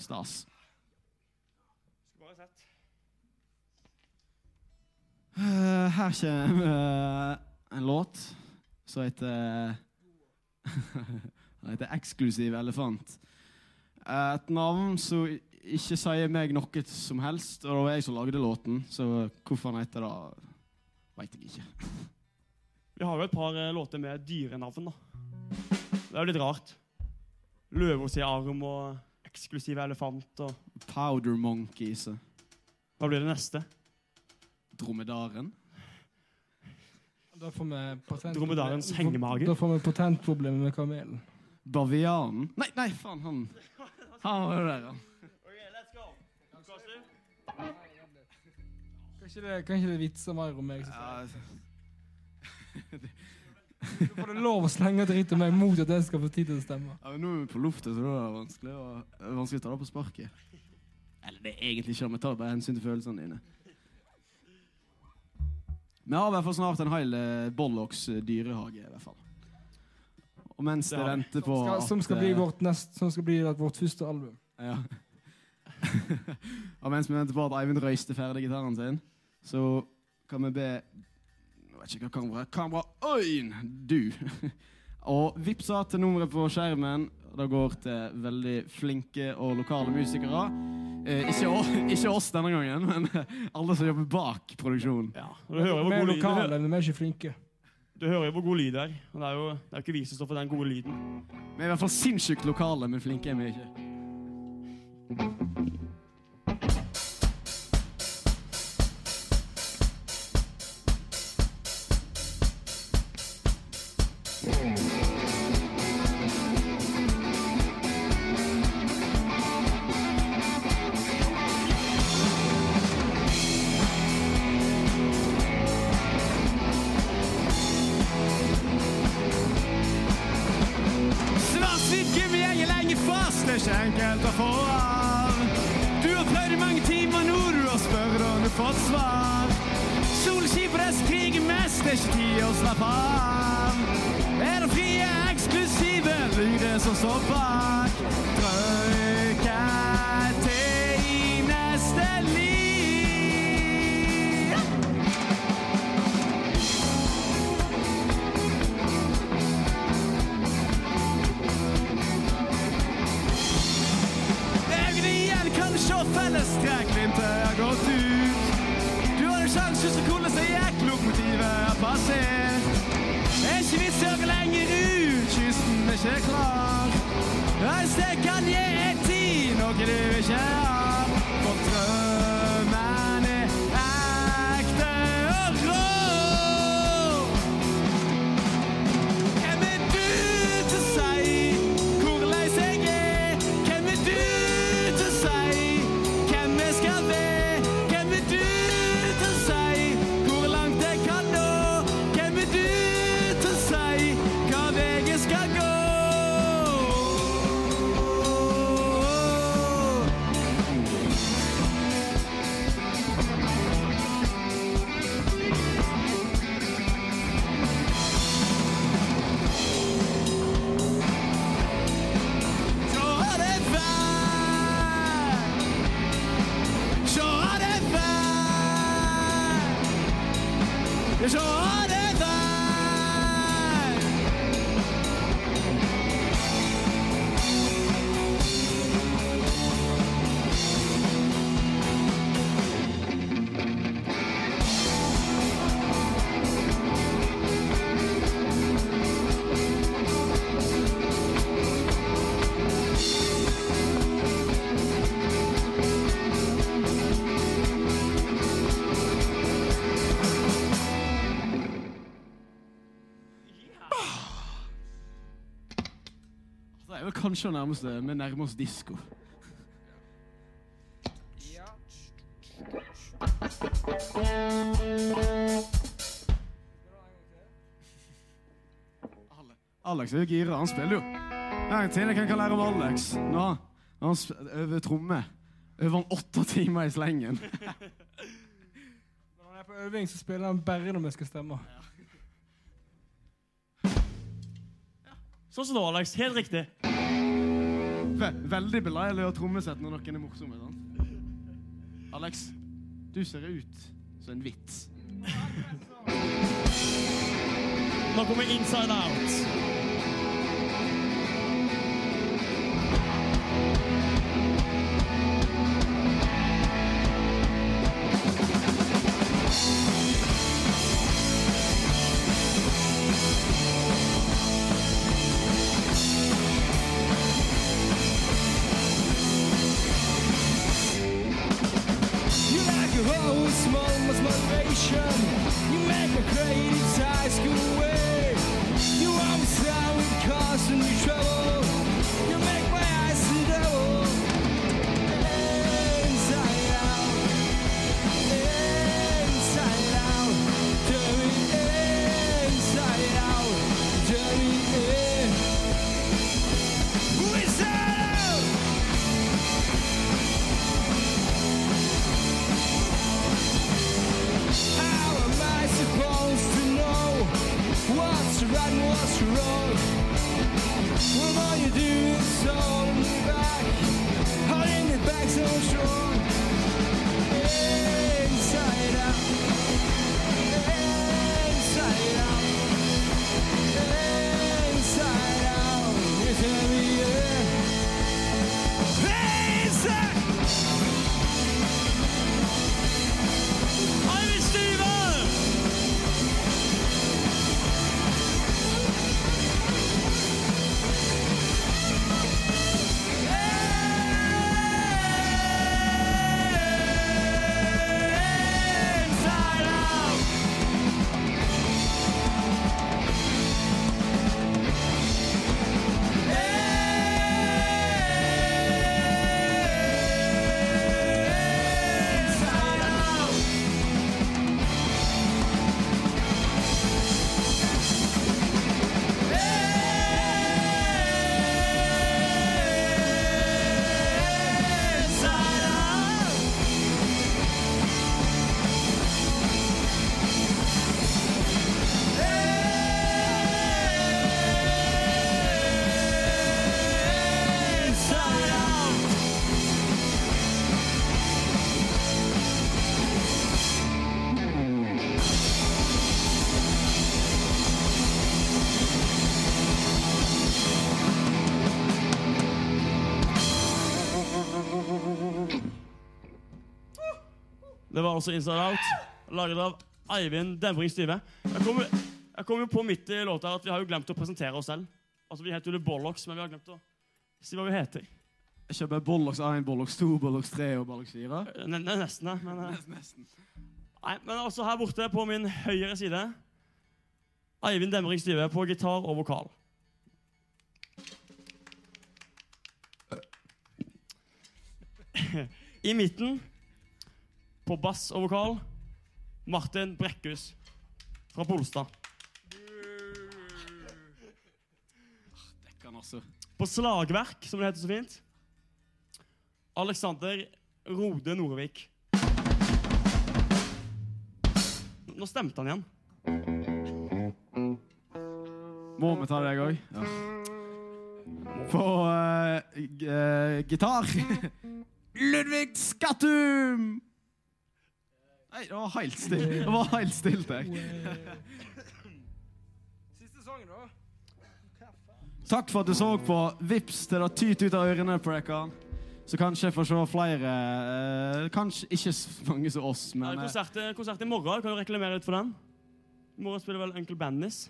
stas. Skulle bare sett. Uh, her kommer uh, en låt som heter (laughs) Den heter 'Eksklusiv elefant'. Et navn som ikke sier meg noe som helst, og det var jeg som lagde låten, så hvorfor han heter det, veit jeg ikke. (laughs) Vi har jo et par eh, låter med dyrenavn, da. Det er jo litt rart. Løvos i arm og eksklusiv elefant og Powder Monkeys, Hva blir det neste? dromedaren. Da får vi patent- Dromedarens hengemage. Da får vi potentproblemer med kamelen. Bavianen Nei, nei, faen, han Han var jo der, ja. Kan ikke det, kan ikke det vitse mer om meg? ja. Så får du lov å slenge dritt om meg mot at jeg skal få tid til å stemme. Ja, men nå er vi på lufta, så da er det vanskelig å, vanskelig å ta det på sparket. Eller det er egentlig ikke, men tar bare hensyn til følelsene dine. Vi har i hvert fall snart en hel eh, Bollocks eh, dyrehage, i hvert fall. Og mens Det det vi. venter på Skal, som skal bli eh, vårt nest, som skal bli vårt første album. Ja. (laughs) og mens vi venter på at Eivind røyster ferdig gitaren sin, så kan vi be Nå vet ikke hva kamera Kamera Øyn! Du! (laughs) og vippsa til nummeret på skjermen. Det går til veldig flinke og lokale musikere. Eh, ikke, (laughs) ikke oss denne gangen, men (laughs) alle som jobber bak produksjonen. Ja, Du hører hvor er god hører, lokale, men vi er ikke flinke. du hører jo hvor god lyd det er. Og det er jo det er ikke vi som står for den gode lyden. Vi er i hvert fall sinnssykt lokale, men flinke er vi ikke. Lyder som Det å nærme kanskje det nærmeste vi nærmer oss disko. Ale- Alex er jo gira. Han spiller jo. En ting jeg kan lære om Alex. Nå, når han øver tromme, øver han åtte timer i slengen. (laughs) Når han er på øving, så spiller han bare når vi skal stemme. Sånn som nå, Alex. Helt riktig. Ve veldig beleilig å ha trommesett når noen er morsomme. sant? Alex, du ser ut som en vits. Nå kommer Inside Out. Altså Inside Out, laget av Eivind Demring Styve. Jeg kom, jeg kom jo på midt i låta at vi har jo glemt å presentere oss selv. Altså, Vi heter jo The Bollocks, men vi har glemt å si hva vi heter. Jeg kjøper Bollocks 1, Bollocks 2, Bollocks 3 og Bollocks 4. Ne ne nesten, ja. Men, eh, Nesten. nei, men også her borte på min høyre side Eivind Demring Styve på gitar og vokal. (laughs) I midten, på bass og vokal, Martin Brekkhus fra Bolstad. Dekkan også. På slagverk, som det heter så fint, Alexander Rode Nordvik. Nå stemte han igjen. Må vi ta deg òg? Ja. På uh, gitar (laughs) Ludvig Skattum! Nei, det var helt stille. Det var helt stilt, jeg. Siste sangen, da. Takk for at du så på. Vips til det tyter ut av ørene på dere. Så kanskje jeg får se flere eh, Kanskje ikke så mange som oss, men er eh, konsert, konsert i morgen. Kan du reklamere litt for den? I morgen spiller vel Uncle Bandis.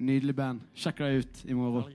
nydelig band. Sjekk det ut i morgen.